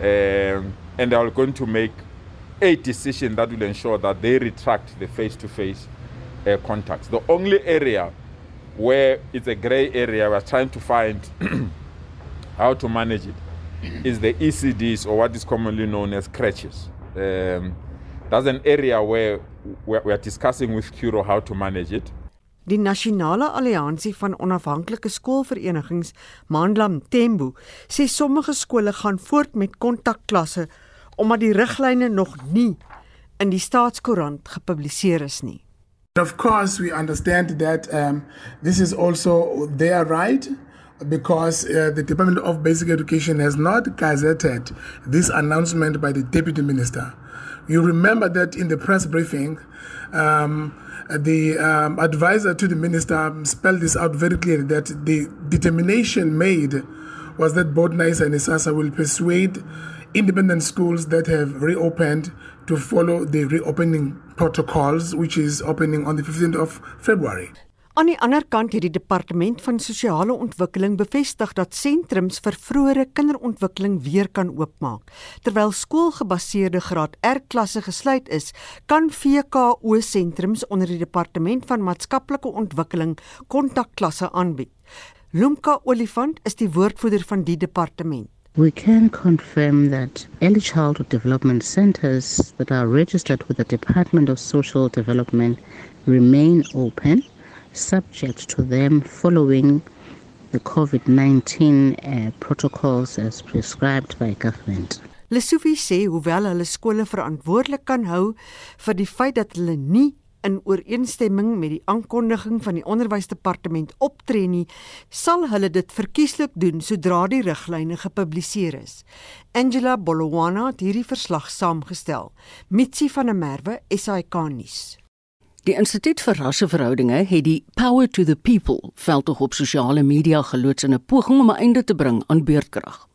Um, and they are going to make a decision that will ensure that they retract the face-to-face uh, contacts. The only area where it's a gray area we're trying to find how to manage it is the ECDs or what is commonly known as crutches. Um, that's an area where we are discussing with Curo how to manage it. Die Nasionale Alliansie van Onafhanklike Skoolverenigings, Mandlam Tembo, sê sommige skole gaan voort met kontakklasse omdat die riglyne nog nie in die staatskoerant gepubliseer is nie. Of course we understand that um this is also their right because uh, the Department of Basic Education has not gazetted this announcement by the deputy minister. You remember that in the press briefing um the um, advisor to the minister spelled this out very clearly that the determination made was that both NICE and ISASA will persuade independent schools that have reopened to follow the reopening protocols, which is opening on the 15th of February. Aan die ander kant het die departement van sosiale ontwikkeling bevestig dat sentrums vir vroeëre kinderontwikkeling weer kan oopmaak. Terwyl skoolgebaseerde graad R klasse gesluit is, kan VKO sentrums onder die departement van maatskaplike ontwikkeling kontakklasse aanbied. Lumka Olifant is die woordvoerder van die departement. We can confirm that early childhood development centers that are registered with the Department of Social Development remain open, subject to them following the COVID 19 uh, protocols as prescribed by government. Lesofie sê hoewel hulle skole verantwoordelik kan hou vir die feit dat hulle nie in ooreenstemming met die aankondiging van die onderwysdepartement optree nie, sal hulle dit verkieslik doen sodra die riglyne gepubliseer is. Angela Bolwana het hierdie verslag saamgestel. Mitsi van der Merwe, SAK nuus. Die Instituut vir Rasseverhoudinge het die Power to the People veldtog op sosiale media geloods in 'n poging om 'n einde te bring aan beurtkrag.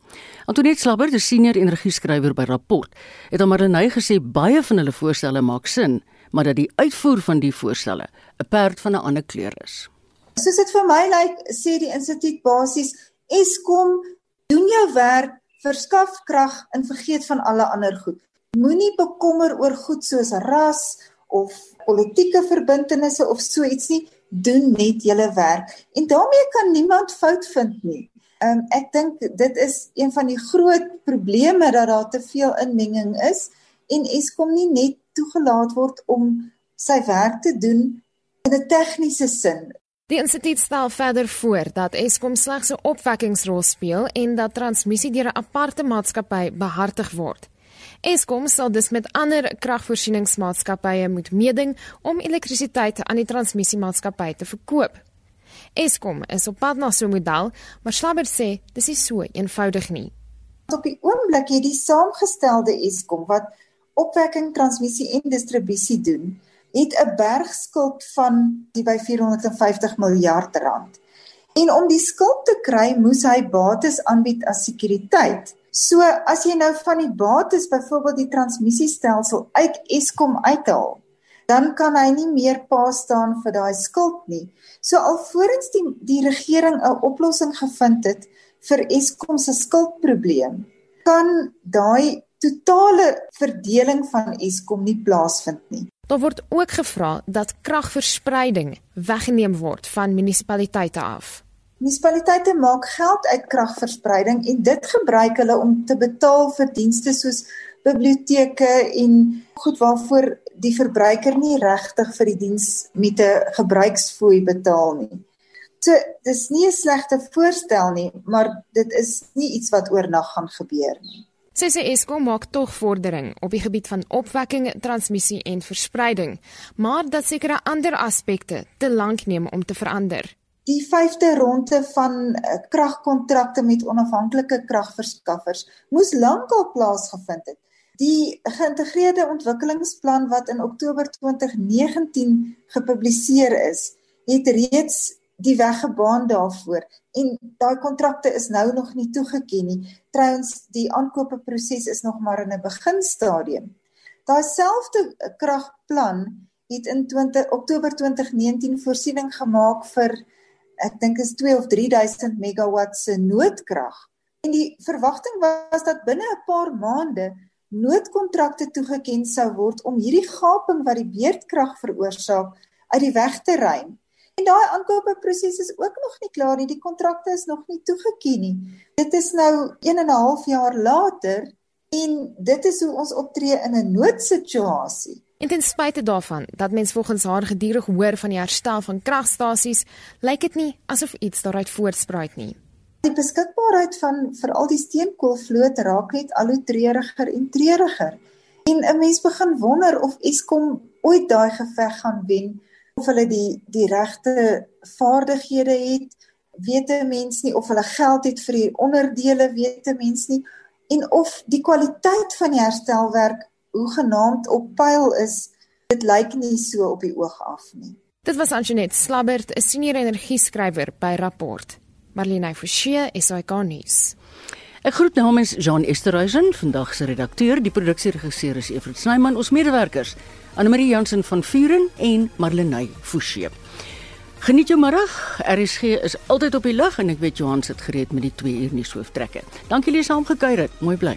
Antoinette Slabber, die senior energieskrywer by Rapport, het aan Marlenae gesê baie van hulle voorstelle maak sin, maar dat die uitvoer van die voorstelle 'n perd van 'n ander kleur is. Soos dit vir my lyk, sê die instituut basies Eskom doen jou werk, verskaf krag en vergeet van alle ander goed. Moenie bekommer oor goed soos ras of politieke verbintenisse of so iets nie, doen net julle werk. En daarmee kan niemand fout vind nie. Um, ek dink dit is een van die groot probleme dat daar te veel inmenging is en Eskom nie net toegelaat word om sy werk te doen in 'n tegniese sin. Die instituut stel verder voor dat Eskom slegs 'n opwekkingsrol speel en dat transmissie deur 'n aparte maatskappy behartig word. Eskom sal dus met ander kragvoorsieningsmaatskappye moet meeding om elektrisiteit aan die transmissiemaatskappy te verkoop. Eskom is op pad na so 'n model, maar Slabber sê dis nie so eenvoudig nie. Op die oomblik het die saamgestelde Eskom wat opwekking, transmissie en distribusie doen, het 'n bergskuld van die by 450 miljard rand. En om die skuld te kry, moes hy bates aanbied as sekuriteit. So as jy nou van die bates byvoorbeeld die transmissiestelsel uit Eskom uithaal, dan kan hy nie meer pa staan vir daai skuld nie. So alvorens die die regering 'n oplossing gevind het vir Eskom se skuldprobleem, kan daai totale verdeling van Eskom nie plaasvind nie. Daar word ook gevra dat kragverspreiding weggeneem word van munisipaliteite af. Munisipaliteite maak geld uit kragverspreiding en dit gebruik hulle om te betaal vir dienste soos biblioteke en goed waarvoor die verbruiker nie regtig vir die diens met 'n gebruiksfooi betaal nie. So dis nie 'n slegte voorstel nie, maar dit is nie iets wat oornag gaan gebeur nie. Sê Eskom maak tog vordering op die gebied van opwekking, transmissie en verspreiding, maar dat sekere ander aspekte te lank neem om te verander. Die 5de ronde van eh, kragkontrakte met onafhanklike kragverskaffers moes lankal plaasgevind het. Die geïntegreerde ontwikkelingsplan wat in Oktober 2019 gepubliseer is, het reeds die weg gebaan daarvoor en daai kontrakte is nou nog nie toegeken nie. Trouens die aankope proses is nog maar in 'n beginstadium. Daai selfde kragplan het in 20 Oktober 2019 voorsiening gemaak vir ek dink is 2 of 3000 megawatt se noodkrag. En die verwagting was dat binne 'n paar maande noodkontrakte toegeken sou word om hierdie gaping wat die beurtkrag veroorsaak uit die weg te ruim. En daai aankopeproses is ook nog nie klaar nie. Die kontrakte is nog nie toegeken nie. Dit is nou 1 en 'n half jaar later en dit is hoe ons optree in 'n noodsituasie. En ten spyte daarvan dat mens volgens haar gedurig hoor van die herstel van kragstasies, lyk dit nie asof iets daaruit voortspruit nie. Die beskikbaarheid van veral die steenkoolvloot raak net al hoe treuriger en treuriger. En 'n mens begin wonder of Eskom ooit daai geveg gaan wen of hulle die die regte vaardighede het, weet 'n mens nie of hulle geld het vir die onderdele, weet 'n mens nie en of die kwaliteit van die herstelwerk hoe genaamd op pyl is, dit lyk nie so op die oog af nie. Dit was Antoinette Slabbert, 'n senior energieskrywer by Rapport. Marlene Forsie, SAK nuus. Ek groet namens Jean Esterhuizen, vandag se redakteur, die produksieregisseur is Evert Snyman, ons medewerkers Anne Marie Jansen van Vuren en Marlenae Forsie. Geniet jou middag. RSG is altyd op die lug en ek weet Johan sit gereed met die 2 uur nuus hooftrekke. Dankie dat jy saam gekuier het. Mooi bly.